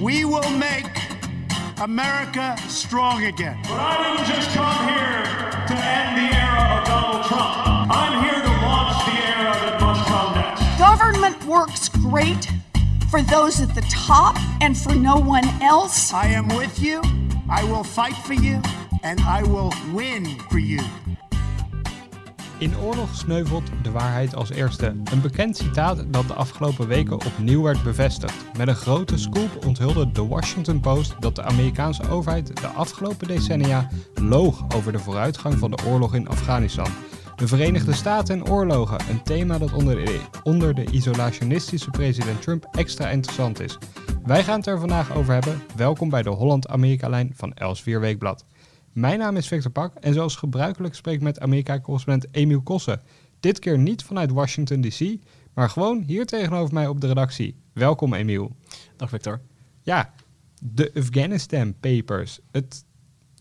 We will make America strong again. But I didn't just come here to end the era of Donald Trump. I'm here to launch the era that must come next. Government works great for those at the top and for no one else. I am with you. I will fight for you. And I will win for you. In oorlog sneuvelt de waarheid als eerste. Een bekend citaat dat de afgelopen weken opnieuw werd bevestigd. Met een grote scoop onthulde The Washington Post dat de Amerikaanse overheid de afgelopen decennia loog over de vooruitgang van de oorlog in Afghanistan. De Verenigde Staten en oorlogen, een thema dat onder de, onder de isolationistische president Trump extra interessant is. Wij gaan het er vandaag over hebben. Welkom bij de Holland-Amerika-lijn van Elsevier Weekblad. Mijn naam is Victor Pak en zoals gebruikelijk spreek ik met Amerika-correspondent Emiel Kossen. Dit keer niet vanuit Washington DC, maar gewoon hier tegenover mij op de redactie. Welkom Emiel. Dag Victor. Ja, de Afghanistan Papers. Het,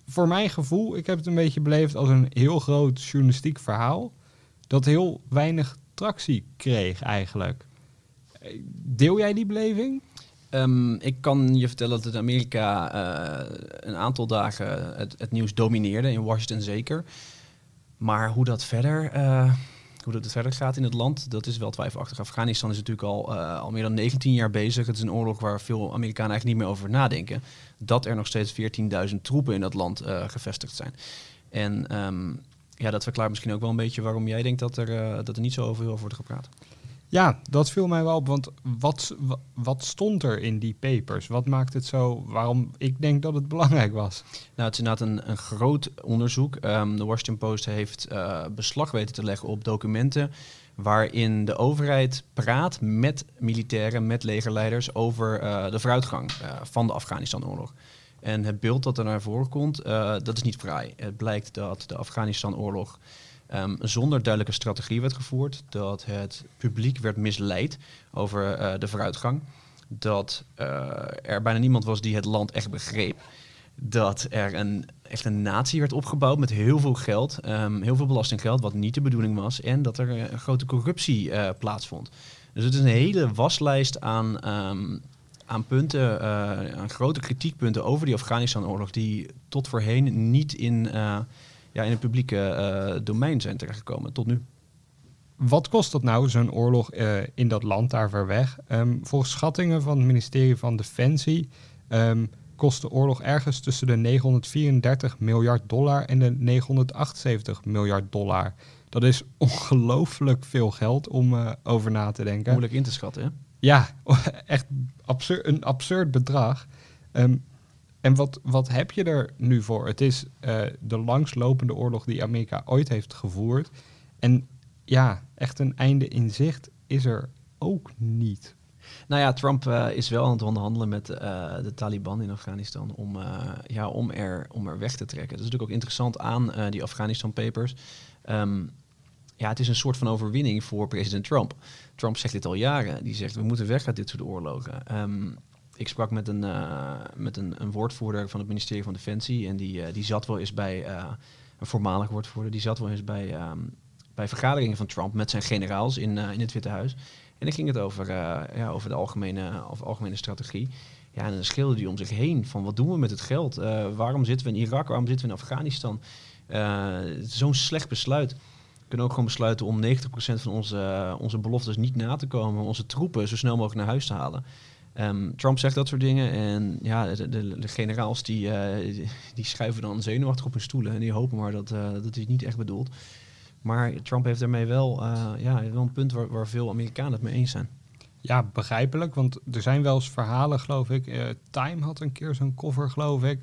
voor mijn gevoel, ik heb het een beetje beleefd als een heel groot journalistiek verhaal... dat heel weinig tractie kreeg eigenlijk. Deel jij die beleving? Um, ik kan je vertellen dat in Amerika uh, een aantal dagen het, het, nieuws domineerde, in Washington zeker. Maar hoe dat verder, uh, hoe dat verder gaat in het land, dat is wel twijfelachtig. Afghanistan is natuurlijk al, uh, al meer dan 19 jaar bezig. Het is een oorlog waar veel Amerikanen eigenlijk niet meer over nadenken. Dat er nog steeds 14.000 troepen in dat land gevestigd zijn. En um, ja, dat verklaart misschien ook wel een beetje waarom jij denkt dat er, dat er niet zo over, over wordt gepraat. Ja, dat viel mij wel op. Want wat, wat stond er in die papers? Wat maakt het zo? Waarom ik denk dat het belangrijk was? Nou, het is inderdaad een, een groot onderzoek. Um, de Washington Post heeft uh, beslag weten te leggen op documenten waarin de overheid praat met militairen, met legerleiders over uh, de vooruitgang uh, van de Afghanistan-oorlog. En het beeld dat er naar voren komt, dat is niet vrij. Het blijkt dat de Afghanistan-oorlog um, zonder duidelijke strategie werd gevoerd. Dat het publiek werd misleid over uh, de vooruitgang. Dat uh, er bijna niemand was die het land echt begreep. Dat er een, echt een natie werd opgebouwd met heel veel geld, um, heel veel belastinggeld, wat niet de bedoeling was. En dat er een grote corruptie plaatsvond. Dus het is een hele waslijst aan, um, aan punten, aan grote kritiekpunten over die Afghanistan-oorlog, die tot voorheen niet in ja, in het publieke uh, domein zijn terechtgekomen tot nu. Wat kost dat nou, zo'n oorlog uh, in dat land daar ver weg? Um, volgens schattingen van het ministerie van Defensie um, kost de oorlog ergens tussen de 934 miljard dollar en de 978 miljard dollar. Dat is ongelooflijk veel geld om uh, over na te denken. Moeilijk in te schatten, hè? Ja, echt absur een absurd bedrag. Um, en wat, wat heb je er nu voor? Het is uh, de langslopende oorlog die Amerika ooit heeft gevoerd. En ja, echt een einde in zicht is er ook niet. Nou ja, Trump uh, is wel aan het onderhandelen met uh, de Taliban in Afghanistan om, ja, om, er, om er weg te trekken. Dat is natuurlijk ook interessant aan die Afghanistan Papers. Um, ja, het is een soort van overwinning voor president Trump. Trump zegt dit al jaren. Die zegt, we moeten weg uit dit soort oorlogen. Um, ik sprak met, een, uh, met een, een, woordvoerder van het ministerie van Defensie. En die, uh, die zat wel eens bij, uh, een voormalig woordvoerder, die zat wel eens bij, um, bij vergaderingen van Trump met zijn generaals in, in het Witte Huis. En dan ging het over, ja, over de algemene, over algemene strategie. Ja, en dan schreeuwde hij om zich heen van wat doen we met het geld? waarom zitten we in Irak? Waarom zitten we in Afghanistan? Zo'n slecht besluit. We kunnen ook gewoon besluiten om 90% van onze, onze beloftes niet na te komen. Onze troepen zo snel mogelijk naar huis te halen. Um, Trump zegt dat soort dingen en ja, de, de, generaals die, uh, die schuiven dan zenuwachtig op hun stoelen en die hopen maar dat, uh, dat hij niet echt bedoelt. Maar Trump heeft daarmee wel, uh, ja, wel een punt waar, waar veel Amerikanen het mee eens zijn. Ja, begrijpelijk, want er zijn wel eens verhalen, geloof ik. Time had een keer zo'n cover, geloof ik,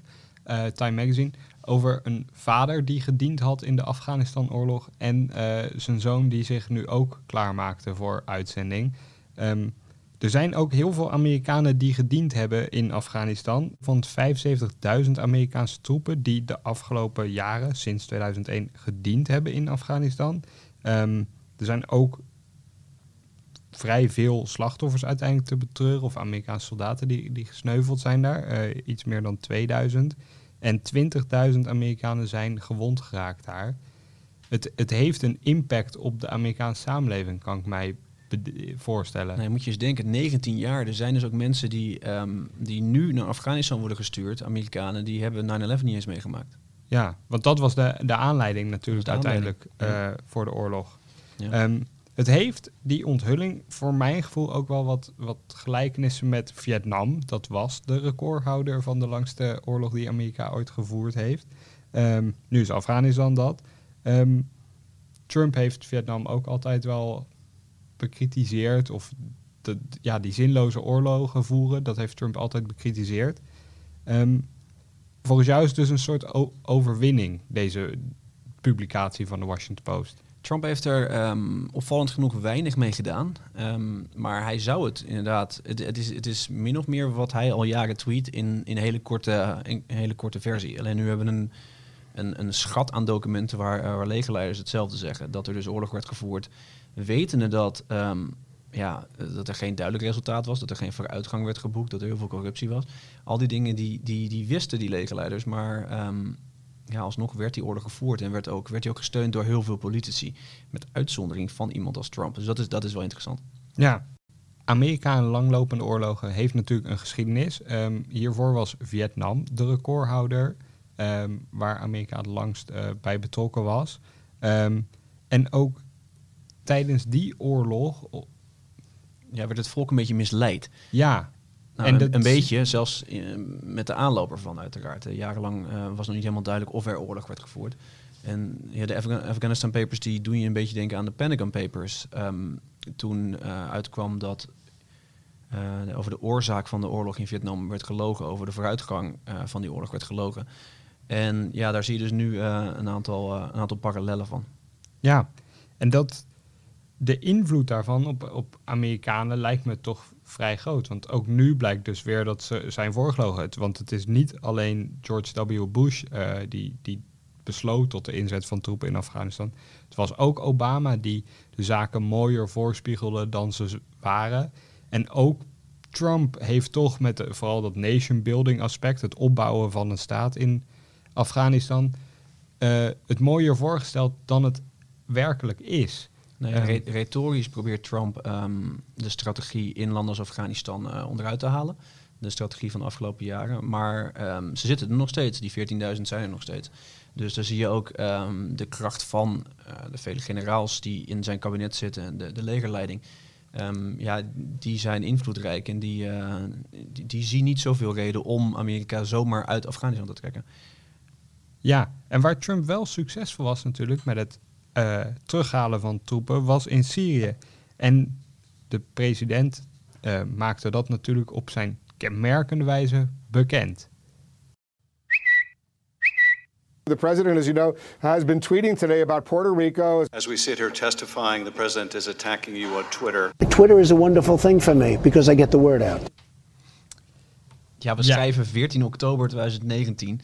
Time Magazine, over een vader die gediend had in de Afghanistan-oorlog en zijn zoon die zich nu ook klaarmaakte voor uitzending. Um, er zijn ook heel veel Amerikanen die gediend hebben in Afghanistan. Van 75.000 Amerikaanse troepen die de afgelopen jaren, sinds 2001, gediend hebben in Afghanistan. Um, er zijn ook vrij veel slachtoffers uiteindelijk te betreuren, of Amerikaanse soldaten die, die gesneuveld zijn daar. Uh, iets meer dan 2000. En 20.000 Amerikanen zijn gewond geraakt daar. Het, het heeft een impact op de Amerikaanse samenleving, kan ik mij voorstellen. Nee, moet je eens denken, 19 jaar. Er zijn dus ook mensen die, ehm, die nu naar Afghanistan worden gestuurd, Amerikanen, die hebben 9-11 niet eens meegemaakt. Ja, want dat was de, de aanleiding natuurlijk de uiteindelijk aanleiding, eh, voor de oorlog. Ja. Ehm, het heeft die onthulling voor mijn gevoel ook wel wat, wat gelijkenissen met Vietnam. Dat was de recordhouder van de langste oorlog die Amerika ooit gevoerd heeft. Ehm, nu is Afghanistan dat. Trump heeft Vietnam ook altijd wel bekritiseerd. Of de, ja, die zinloze oorlogen voeren, dat heeft Trump altijd bekritiseerd. Ehm, volgens jou is het dus een soort overwinning, deze publicatie van de Washington Post. Trump heeft er ehm, opvallend genoeg weinig mee gedaan. Ehm, maar hij zou het inderdaad. Het, is, het is min of meer wat hij al jaren tweet in, in, hele korte, in hele korte versie. Alleen nu hebben we een, een, een schat aan documenten waar, eh, waar legerleiders hetzelfde zeggen. Dat er dus oorlog werd gevoerd. Wetende dat, ehm, ja, dat er geen duidelijk resultaat was. Dat er geen vooruitgang werd geboekt. Dat er heel veel corruptie was. Al die dingen die, die, die wisten die legerleiders. Maar ehm, ja, alsnog werd die oorlog gevoerd en werd, ook, werd die ook gesteund door heel veel politici. Met uitzondering van iemand als Trump. Dus dat is, dat is wel interessant. Ja, Amerika in langlopende oorlogen heeft natuurlijk een geschiedenis. Ehm, hiervoor was Vietnam de recordhouder, waar Amerika het langst eh, bij betrokken was. En ook tijdens die oorlog, Ja, werd het volk een beetje misleid. ja, Nou, En een, dat- een beetje, zelfs eh, met de aanloper van uiteraard. Eh, jarenlang eh, was nog niet helemaal duidelijk of er oorlog werd gevoerd. En ja, de Afga- Afghanistan Papers die doen je een beetje denken aan de Pentagon Papers. Ehm, toen eh, uitkwam dat over de oorzaak van de oorlog in Vietnam werd gelogen. Over de vooruitgang van die oorlog werd gelogen. En ja, daar zie je dus nu een, aantal, een aantal parallellen van. ja. En dat de invloed daarvan op, op Amerikanen lijkt me toch vrij groot. Want ook nu blijkt dus weer dat ze zijn voorgelogen. Want het is niet alleen George W. Bush eh, die, die besloot tot de inzet van troepen in Afghanistan. Het was ook Obama die de zaken mooier voorspiegelde dan ze waren. En ook Trump heeft toch met vooral dat nation building aspect, het opbouwen van een staat in Afghanistan, eh, het mooier voorgesteld dan het werkelijk is. Re- retorisch probeert Trump ehm, de strategie in landen als Afghanistan eh, onderuit te halen. De strategie van de afgelopen jaren. Maar ehm, ze zitten er nog steeds. Die 14.000 zijn er nog steeds. Dus daar zie je ook de kracht van eh, de vele generaals die in zijn kabinet zitten. en De, de legerleiding. Ja, die zijn invloedrijk en die, eh, die, die zien niet zoveel reden om Amerika zomaar uit Afghanistan te trekken. Ja, en waar Trump wel succesvol was natuurlijk met het eh, terughalen van troepen, was in Syrië. En de president eh, maakte dat natuurlijk op zijn kenmerkende wijze bekend. The president, as you know, has been tweeting today about Puerto Rico. As we sit here testifying, the president is attacking you on Twitter. Twitter is a wonderful thing for me because I get the word out. Ja, we Ja. schrijven 14 oktober 2019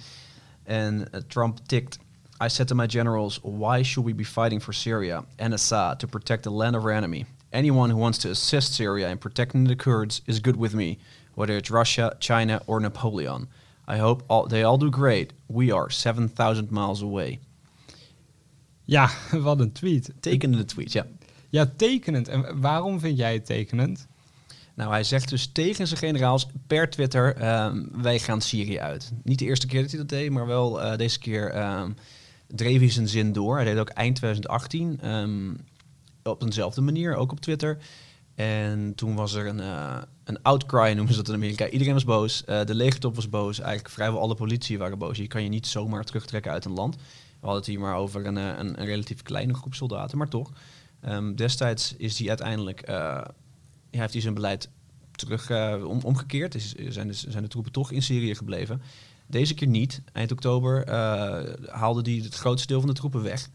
en eh, Trump tikt. I said to my generals, why should we be fighting for Syria and Assad to protect the land of our enemy? Anyone who wants to assist Syria in protecting the Kurds is good with me, whether it's Russia, China, or Napoleon. I hope all, they all do great. We are 7,000 miles away. Ja, wat een tweet. Tekenende tweet, ja. Ja, tekenend. En waarom vind jij het tekenend? Nou, hij zegt dus tegen zijn generaals per Twitter: ehm, wij gaan Syrië uit. Niet de eerste keer dat hij dat deed, maar wel eh, deze keer ehm, dreef hij zijn zin door. Hij deed ook eind 2018 ehm, op eenzelfde manier, ook op Twitter. En toen was er een, eh, een outcry, noemen ze dat in Amerika. Iedereen was boos. Eh, de legertop was boos. Eigenlijk vrijwel alle politie waren boos. Je kan je niet zomaar terugtrekken uit een land. We hadden het hier maar over een, eh, een, relatief kleine groep soldaten, maar toch. Ehm, destijds is hij uiteindelijk, heeft hij zijn beleid terug om, omgekeerd. Is, zijn, zijn de troepen toch in Syrië gebleven. Deze keer niet. Eind oktober eh, haalde hij het grootste deel van de troepen weg.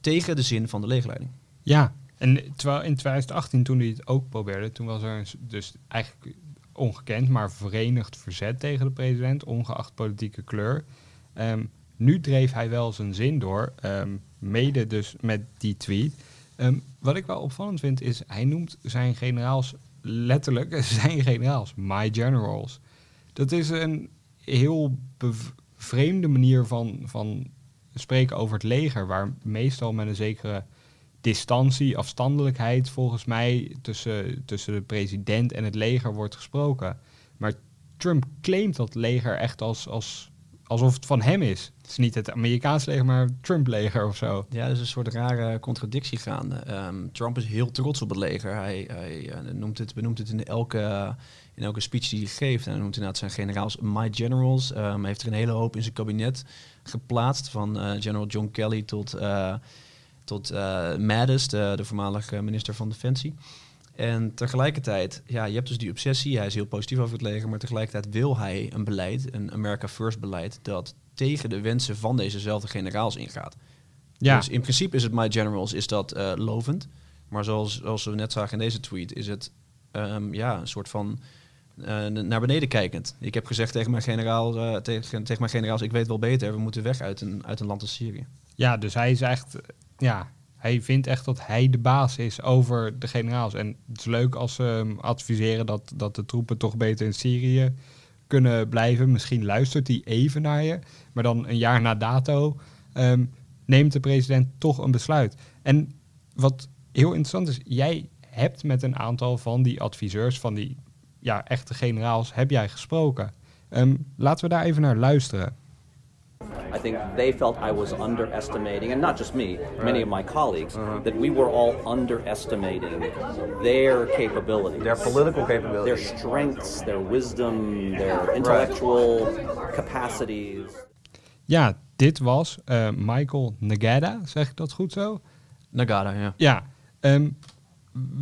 Tegen de zin van de legerleiding. Ja, en terwijl in 2018, toen hij het ook probeerde, toen was er dus eigenlijk ongekend, maar verenigd verzet tegen de president, ongeacht politieke kleur. Ehm, nu dreef hij wel zijn zin door, ehm, mede dus met die tweet. Ehm, wat ik wel opvallend vind, is hij noemt zijn generaals letterlijk zijn generaals, my generals. Dat is een heel vreemde manier van, van spreken over het leger, waar meestal met een zekere distantie, afstandelijkheid volgens mij tussen, tussen de president en het leger wordt gesproken. Maar Trump claimt dat leger echt als, als, alsof het van hem is. Het is niet het Amerikaans leger, maar Trump-leger of zo. Ja, dus een soort rare contradictie gaande. Ehm, Trump is heel trots op het leger. Hij, hij eh, noemt het, benoemt het in elke, in elke speech die hij geeft. En hij noemt inderdaad zijn generaals my generals. Ehm, hij heeft er een hele hoop in zijn kabinet geplaatst. Van eh, General John Kelly tot, eh, tot Mattis, de, de voormalige minister van Defensie. En tegelijkertijd, ja, je hebt dus die obsessie. Hij is heel positief over het leger. Maar tegelijkertijd wil hij een beleid, een America First beleid... dat tegen de wensen van dezezelfde generaals ingaat. Ja, Dus in principe is het My Generals is dat eh, lovend. Maar zoals, zoals we net zagen in deze tweet, is het ehm, ja, een soort van eh, naar beneden kijkend. Ik heb gezegd tegen mijn, generaal, eh, tegen, tegen mijn generaals, ik weet wel beter, we moeten weg uit een, uit een land als Syrië. ja, dus hij is echt, ja, hij vindt echt dat hij de baas is over de generaals. En het is leuk als ze adviseren dat, dat de troepen toch beter in Syrië kunnen blijven. Misschien luistert hij even naar je, maar dan een jaar na dato ehm, neemt de president toch een besluit. En wat heel interessant is, jij hebt met een aantal van die adviseurs, van die ja, echte generaals, heb jij gesproken. Ehm, laten we daar even naar luisteren. I think they felt I was underestimating, and not just me, many of my colleagues, that we were all underestimating their capabilities, Their political capabilities. their strengths, their wisdom, their intellectual capacities. Ja, dit was eh, Michael Nagada, zeg ik dat goed zo? Nagada, ja. Ja. ehm,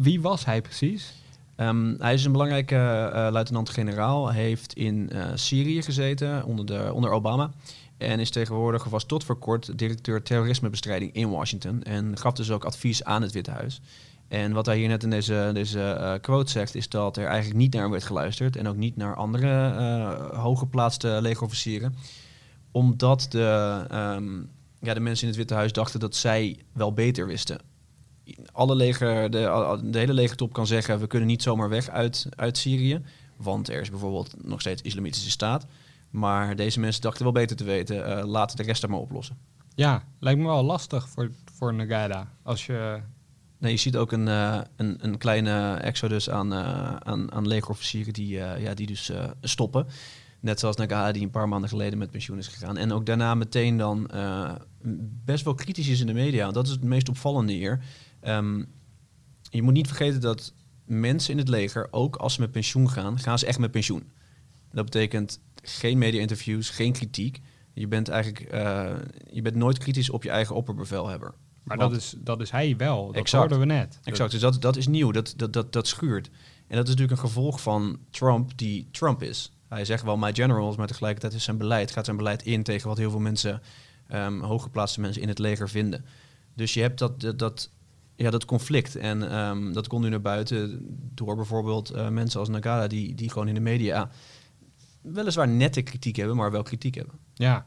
wie was hij precies? Ehm, hij is een belangrijke eh, luitenant-generaal. Hij heeft in eh, Syrië gezeten onder, de, onder Obama. En is tegenwoordig, was tot voor kort, directeur terrorismebestrijding in Washington. En gaf dus ook advies aan het Witte Huis. En wat hij hier net in deze, deze eh, quote zegt, is dat er eigenlijk niet naar werd geluisterd. En ook niet naar andere eh hooggeplaatste legerofficieren. Omdat de, ehm, ja, de mensen in het Witte Huis dachten dat zij wel beter wisten alle leger, de hele legertop kan zeggen... we kunnen niet zomaar weg uit, uit Syrië. Want er is bijvoorbeeld nog steeds islamitische staat. Maar deze mensen dachten wel beter te weten. eh laten de rest dat maar oplossen. Ja, lijkt me wel lastig voor, voor Nagada. Als je... Nee, je ziet ook een, eh, een, een kleine exodus aan, eh, aan, aan legerofficieren die, ja, die dus stoppen. Net zoals Nagada die een paar maanden geleden met pensioen is gegaan. En ook daarna meteen dan best wel kritisch is in de media. Dat is het meest opvallende hier. Ehm, je moet niet vergeten dat mensen in het leger, ook als ze met pensioen gaan, gaan ze echt met pensioen. Dat betekent geen media-interviews, geen kritiek. Je bent eigenlijk eh, je bent nooit kritisch op je eigen opperbevelhebber. Maar Want- dat is, dat is hij wel. Dat Exact. hoorden we net. Exact, dus dat, dat is nieuw, dat, dat, dat, dat schuurt. En dat is natuurlijk een gevolg van Trump, die Trump is. Hij zegt wel my generals, maar tegelijkertijd is zijn beleid, gaat zijn beleid in tegen wat heel veel mensen, ehm, hooggeplaatste mensen in het leger vinden. Dus je hebt dat, dat, dat, ja, dat conflict. En ehm, dat komt nu naar buiten door bijvoorbeeld eh, mensen als Nagada, die, die gewoon in de media weliswaar nette kritiek hebben, maar wel kritiek hebben. Ja.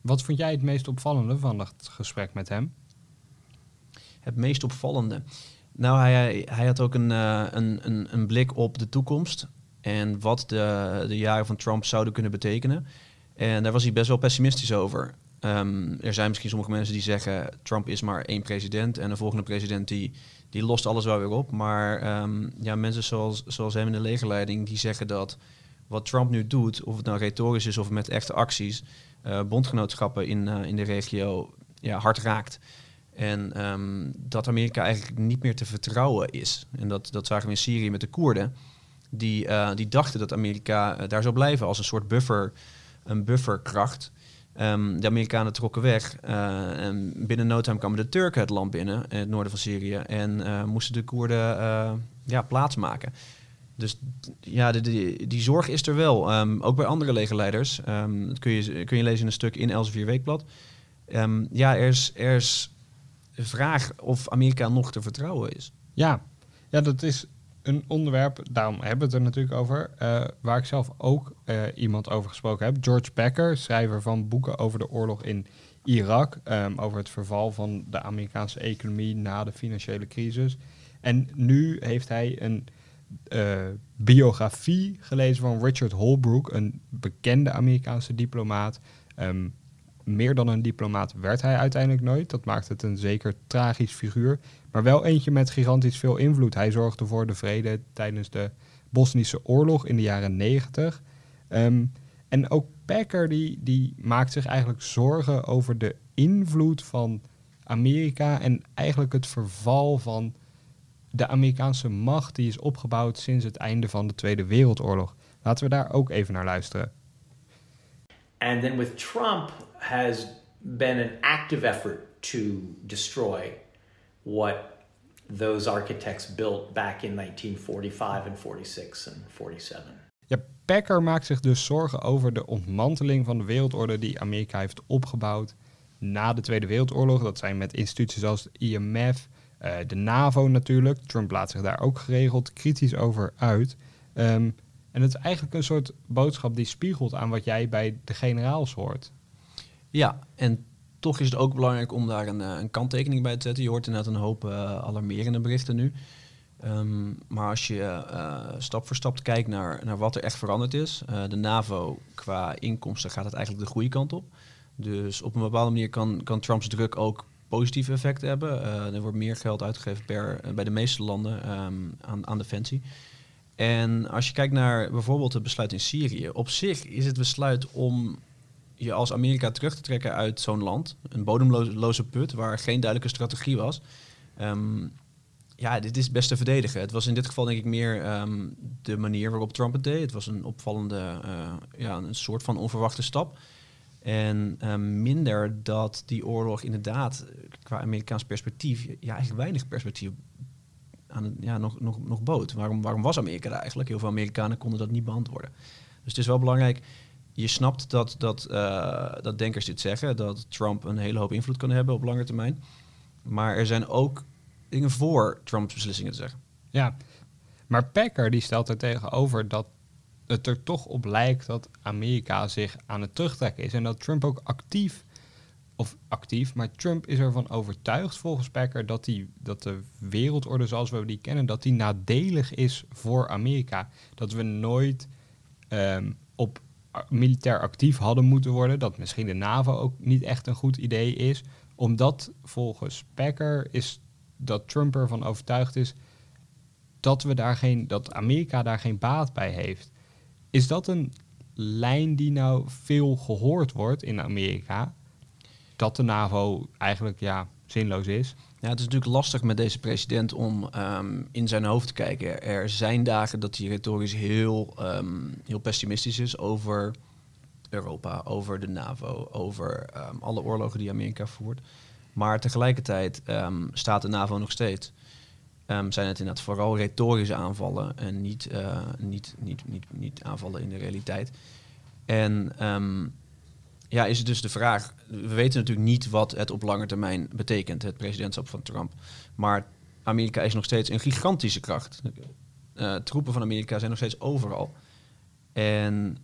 Wat vond jij het meest opvallende van dat gesprek met hem? Het meest opvallende. Nou, hij, hij had ook een, eh, een, een, een blik op de toekomst en wat de, de jaren van Trump zouden kunnen betekenen. En daar was hij best wel pessimistisch over. Ehm, er zijn misschien sommige mensen die zeggen Trump is maar één president en de volgende president die, die lost alles wel weer op. Maar ehm, ja, mensen zoals, zoals hem in de legerleiding die zeggen dat wat Trump nu doet, of het nou retorisch is of met echte acties, eh, bondgenootschappen in, eh, in de regio ja, hard raakt. En ehm, dat Amerika eigenlijk niet meer te vertrouwen is. En dat, dat zagen we in Syrië met de Koerden. Die, eh, die dachten dat Amerika daar zou blijven als een soort buffer, een bufferkracht. Ehm, de Amerikanen trokken weg. en binnen no time kwamen de Turken het land binnen, in het noorden van Syrië. En moesten de Koerden eh, ja, plaatsmaken. Dus ja, die, zorg is er wel. Ehm, ook bij andere legerleiders. Ehm, dat kun je, kun je lezen in een stuk in Elsevier Weekblad. Ehm, ja, er is, er is vraag of Amerika nog te vertrouwen is. Ja, ja dat is een onderwerp, daarom hebben we het er natuurlijk over, eh, waar ik zelf ook eh, iemand over gesproken heb. George Becker, schrijver van boeken over de oorlog in Irak, over het verval van de Amerikaanse economie na de financiële crisis. En nu heeft hij een eh, biografie gelezen van Richard Holbrooke, een bekende Amerikaanse diplomaat. Ehm, meer dan een diplomaat werd hij uiteindelijk nooit. Dat maakt het een zeker tragisch figuur. Maar wel eentje met gigantisch veel invloed. Hij zorgde voor de vrede tijdens de Bosnische oorlog in de jaren 90. Ehm, en ook Packer die, die maakt zich eigenlijk zorgen over de invloed van Amerika en eigenlijk het verval van de Amerikaanse macht die is opgebouwd sinds het einde van de Tweede Wereldoorlog. Laten we daar ook even naar luisteren. And then with Trump has been an active effort to destroy what those architects built back in 1945 and 46 and 47. Ja, Packer maakt zich dus zorgen over de ontmanteling van de wereldorde die Amerika heeft opgebouwd na de Tweede Wereldoorlog. Dat zijn met instituties als het IMF, uh, de NAVO natuurlijk. Trump laat zich daar ook geregeld kritisch over uit. Um, en het is eigenlijk een soort boodschap die spiegelt aan wat jij bij de generaals hoort. Ja, en toch is het ook belangrijk om daar een, eh, een kanttekening bij te zetten. Je hoort inderdaad een hoop uh, alarmerende berichten nu. Um, maar als je stap voor stap kijkt naar, naar wat er echt veranderd is. de NAVO qua inkomsten gaat het eigenlijk de goede kant op. Dus op een bepaalde manier kan, kan Trumps druk ook positieve effecten hebben. er wordt meer geld uitgegeven per, bij de meeste landen um, aan, aan defensie. En als je kijkt naar bijvoorbeeld het besluit in Syrië, op zich is het besluit om je als Amerika terug te trekken uit zo'n land, een bodemloze put waar geen duidelijke strategie was. Um, ja, dit is best te verdedigen. Het was in dit geval denk ik meer um, de manier waarop Trump het deed. Het was een opvallende, uh, ja, een soort van onverwachte stap. En um, minder dat die oorlog inderdaad qua Amerikaans perspectief, ja, eigenlijk weinig perspectief aan ja, nog, nog, nog bood. Waarom, waarom was Amerika er eigenlijk? Heel veel Amerikanen konden dat niet beantwoorden. Dus het is wel belangrijk. Je snapt dat, dat, uh, dat denkers dit zeggen, dat Trump een hele hoop invloed kan hebben op lange termijn. Maar er zijn ook dingen voor Trumps beslissingen te zeggen. Ja, maar Packer die stelt er tegenover dat het er toch op lijkt dat Amerika zich aan het terugtrekken is. En dat Trump ook actief of actief, maar Trump is ervan overtuigd volgens Packer dat, die, dat de wereldorde zoals we die kennen, dat die nadelig is voor Amerika. Dat we nooit um, op militair actief hadden moeten worden, dat misschien de NAVO ook niet echt een goed idee is, omdat volgens Packer is dat Trump ervan overtuigd is dat, we daar geen, dat Amerika daar geen baat bij heeft. Is dat een lijn die nou veel gehoord wordt in Amerika? dat de NAVO eigenlijk ja, zinloos is. Ja, het is natuurlijk lastig met deze president om um, in zijn hoofd te kijken. Er zijn dagen dat hij retorisch heel, um, heel pessimistisch is over Europa, over de NAVO, over um, alle oorlogen die Amerika voert. Maar tegelijkertijd staat de NAVO nog steeds. Zijn het inderdaad vooral retorische aanvallen en niet, uh, niet, niet, niet, niet aanvallen in de realiteit. En ja, is het dus de vraag. We weten natuurlijk niet wat het op lange termijn betekent, het presidentschap van Trump. Maar Amerika is nog steeds een gigantische kracht. Uh, troepen van Amerika zijn nog steeds overal. En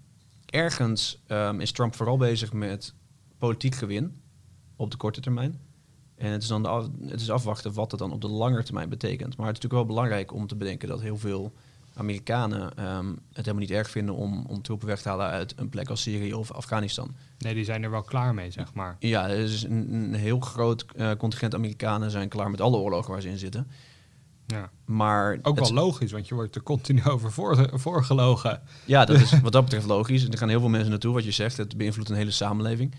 ergens um, is Trump vooral bezig met politiek gewin op de korte termijn. En het is dan het is afwachten wat dat dan op de lange termijn betekent. Maar het is natuurlijk wel belangrijk om te bedenken dat heel veel Amerikanen um, het helemaal niet erg vinden om, om troepen weg te halen uit een plek als Syrië of Afghanistan. Nee, die zijn er wel klaar mee, zeg maar. Ja, er is een, een heel groot uh, contingent Amerikanen zijn klaar met alle oorlogen waar ze in zitten. Ja. Maar ook wel logisch, want je wordt er continu over voor, voorgelogen. Ja, dat is wat dat betreft logisch. Er gaan heel veel mensen naartoe, wat je zegt. Het beïnvloedt een hele samenleving.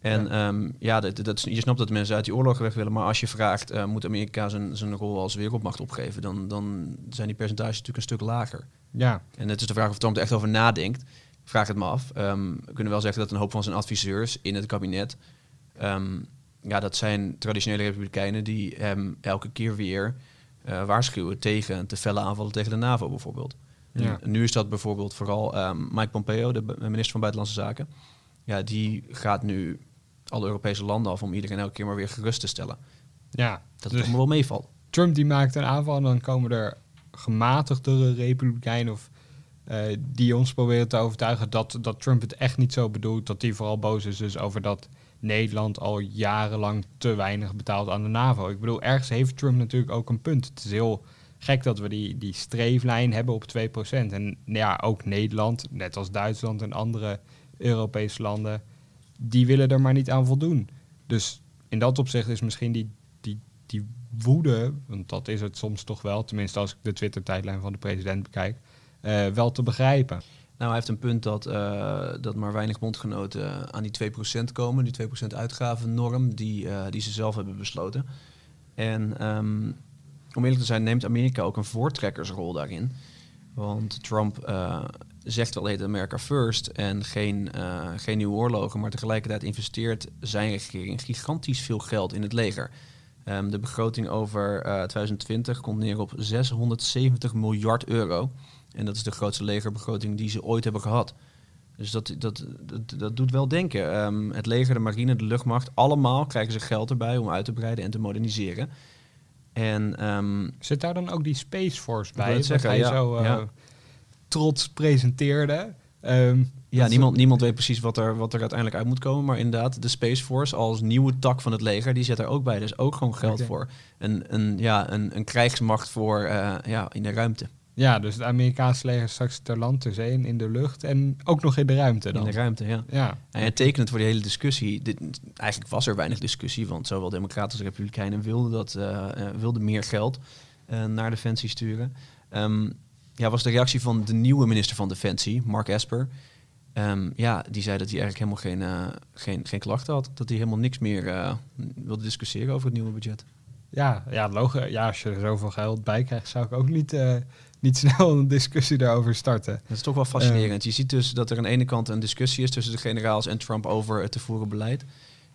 En ja, um, ja dat, dat, je snapt dat mensen uit die oorlog weg willen, maar als je vraagt, uh, moet Amerika zijn, zijn rol als wereldmacht opgeven, dan, dan zijn die percentages natuurlijk een stuk lager. Ja. En het is de vraag of Trump er echt over nadenkt. Vraag het me af. Um, we kunnen wel zeggen dat een hoop van zijn adviseurs in het kabinet, um, ja, dat zijn traditionele republikeinen die hem elke keer weer uh, waarschuwen tegen te felle aanvallen tegen de NAVO bijvoorbeeld. Ja. Nu is dat bijvoorbeeld vooral Mike Pompeo, de minister van Buitenlandse Zaken. Ja, die gaat nu alle Europese landen af om iedereen elke keer maar weer gerust te stellen. Ja, dat dus het wel meevalt. Trump die maakt een aanval en dan komen er gematigdere republikeinen of uh, die ons proberen te overtuigen dat, dat Trump het echt niet zo bedoelt. Dat hij vooral boos is dus over dat Nederland al jarenlang te weinig betaalt aan de NAVO. Ik bedoel, ergens heeft Trump natuurlijk ook een punt. Het is heel gek dat we die, die streeflijn hebben op 2%. En ja, ook Nederland, net als Duitsland en andere Europese landen die willen er maar niet aan voldoen. Dus in dat opzicht is misschien die, die, die woede, want dat is het soms toch wel, tenminste als ik de Twitter-tijdlijn van de president bekijk, eh, wel te begrijpen. Nou, hij heeft een punt dat, uh, dat maar weinig bondgenoten aan die 2% komen, die 2% uitgavennorm die, uh, die ze zelf hebben besloten. En um, om eerlijk te zijn, neemt Amerika ook een voortrekkersrol daarin. Want Trump zegt wel heet America first en geen, geen nieuwe oorlogen, maar tegelijkertijd investeert zijn regering gigantisch veel geld in het leger. Um, de begroting over 2020 komt neer op 670 miljard euro. En dat is de grootste legerbegroting die ze ooit hebben gehad. Dus dat, dat, dat, dat doet wel denken. Um, het leger, de marine, de luchtmacht, allemaal krijgen ze geld erbij om uit te breiden en te moderniseren. En, um, Zit daar dan ook die Space Force bij? Zeggen, hij ja, zo uh, ja. Trots presenteerde. Um, ja, niemand, niemand weet precies wat er, wat er uiteindelijk uit moet komen. Maar inderdaad, de Space Force als nieuwe tak van het leger, die zet er ook bij. Dus ook gewoon geld voor. Een, een, ja, een, een krijgsmacht voor uh, ja, in de ruimte. Ja, dus het Amerikaanse leger straks ter land, ter zee en in de lucht en ook nog in de ruimte dan. In de ruimte, ja. ja. En het tekenend voor de hele discussie, dit, eigenlijk was er weinig discussie, want zowel democraten als republikeinen wilden, dat, uh, uh, wilden meer geld naar Defensie sturen. Um, ja, was de reactie van de nieuwe minister van Defensie, Mark Esper. Um, ja, die zei dat hij eigenlijk helemaal geen, geen, geen klachten had. Dat hij helemaal niks meer wilde discussiëren over het nieuwe budget. Ja, ja, logisch. ja, als je er zoveel geld bij krijgt, zou ik ook niet niet snel een discussie daarover starten. Dat is toch wel fascinerend. Uh, je ziet dus dat er aan de ene kant een discussie is tussen de generaals en Trump over het te voeren beleid.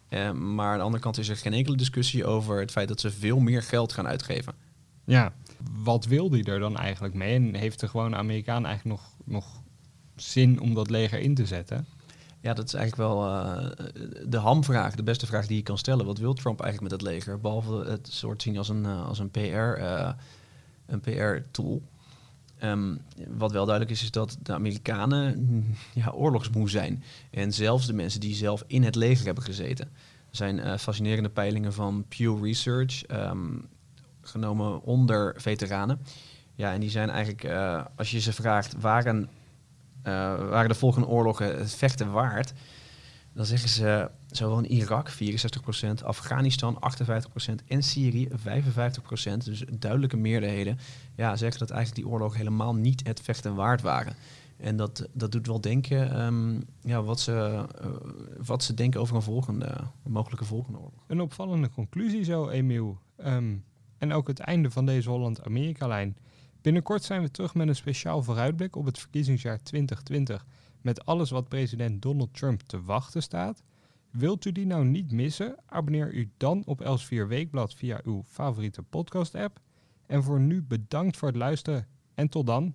Uh, maar aan de andere kant is er geen enkele discussie over het feit dat ze veel meer geld gaan uitgeven. Ja, wat wil hij er dan eigenlijk mee? En heeft de gewone Amerikaan eigenlijk nog, nog zin om dat leger in te zetten? Ja, dat is eigenlijk wel uh, de hamvraag, de beste vraag die je kan stellen. Wat wil Trump eigenlijk met het leger? Behalve het soort zien als een, als een PR, een PR-tool. Um, wat wel duidelijk is, is dat de Amerikanen ja, oorlogsmoe zijn. En zelfs de mensen die zelf in het leger hebben gezeten. Er zijn fascinerende peilingen van Pew Research, um, genomen onder veteranen. Ja, en die zijn eigenlijk, uh, als je ze vraagt, waren, uh, waren de volgende oorlogen het vechten waard? Dan zeggen ze zowel in Irak 64%, Afghanistan 58% en Syrië 55%. Dus duidelijke meerderheden ja, zeggen dat eigenlijk die oorlogen helemaal niet het vechten waard waren. En dat, dat doet wel denken um, ja, wat, ze, uh, wat ze denken over een, volgende, mogelijke volgende oorlog. Een opvallende conclusie zo, Emiel. Um, en ook het einde van deze Holland-Amerika-lijn. Binnenkort zijn we terug met een speciaal vooruitblik op het verkiezingsjaar 2020 met alles wat president Donald Trump te wachten staat. Wilt u die nou niet missen? Abonneer u dan op Els4 Weekblad via uw favoriete podcast-app. En voor nu bedankt voor het luisteren en tot dan.